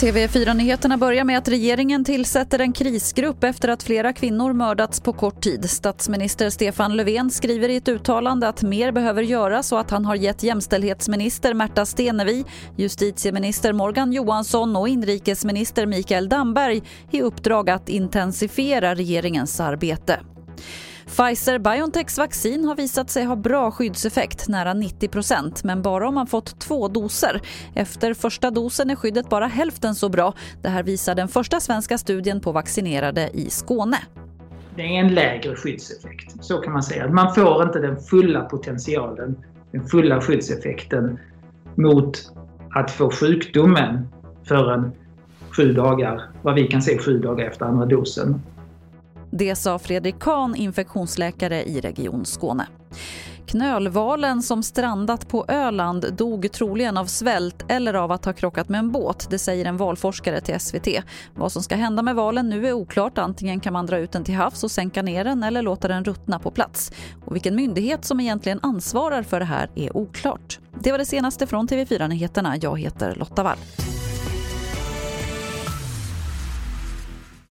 TV4-nyheterna börjar med att regeringen tillsätter en krisgrupp efter att flera kvinnor mördats på kort tid. Statsminister Stefan Löfven skriver i ett uttalande att mer behöver göras och att han har gett jämställdhetsminister Märta Stenevi, justitieminister Morgan Johansson och inrikesminister Mikael Damberg i uppdrag att intensifiera regeringens arbete. Pfizer-Biontechs vaccin har visat sig ha bra skyddseffekt, nära 90% men bara om man fått två doser. Efter första dosen är skyddet bara hälften så bra. Det här visar den första svenska studien på vaccinerade i Skåne. Det är en lägre skyddseffekt, så kan man säga. Man får inte den fulla potentialen, den fulla skyddseffekten mot att få sjukdomen förrän sju dagar, vad vi kan se sju dagar efter andra dosen. Det sa Fredrik Kahn, infektionsläkare i Region Skåne. Knölvalen som strandat på Öland dog troligen av svält eller av att ha krockat med en båt. Det säger en valforskare till SVT. Vad som ska hända med valen nu är oklart. Antingen kan man dra ut den till havs och sänka ner den eller låta den ruttna på plats. Och vilken myndighet som egentligen ansvarar för det här är oklart. Det var det senaste från TV4 Nyheterna. Jag heter Lotta Wall.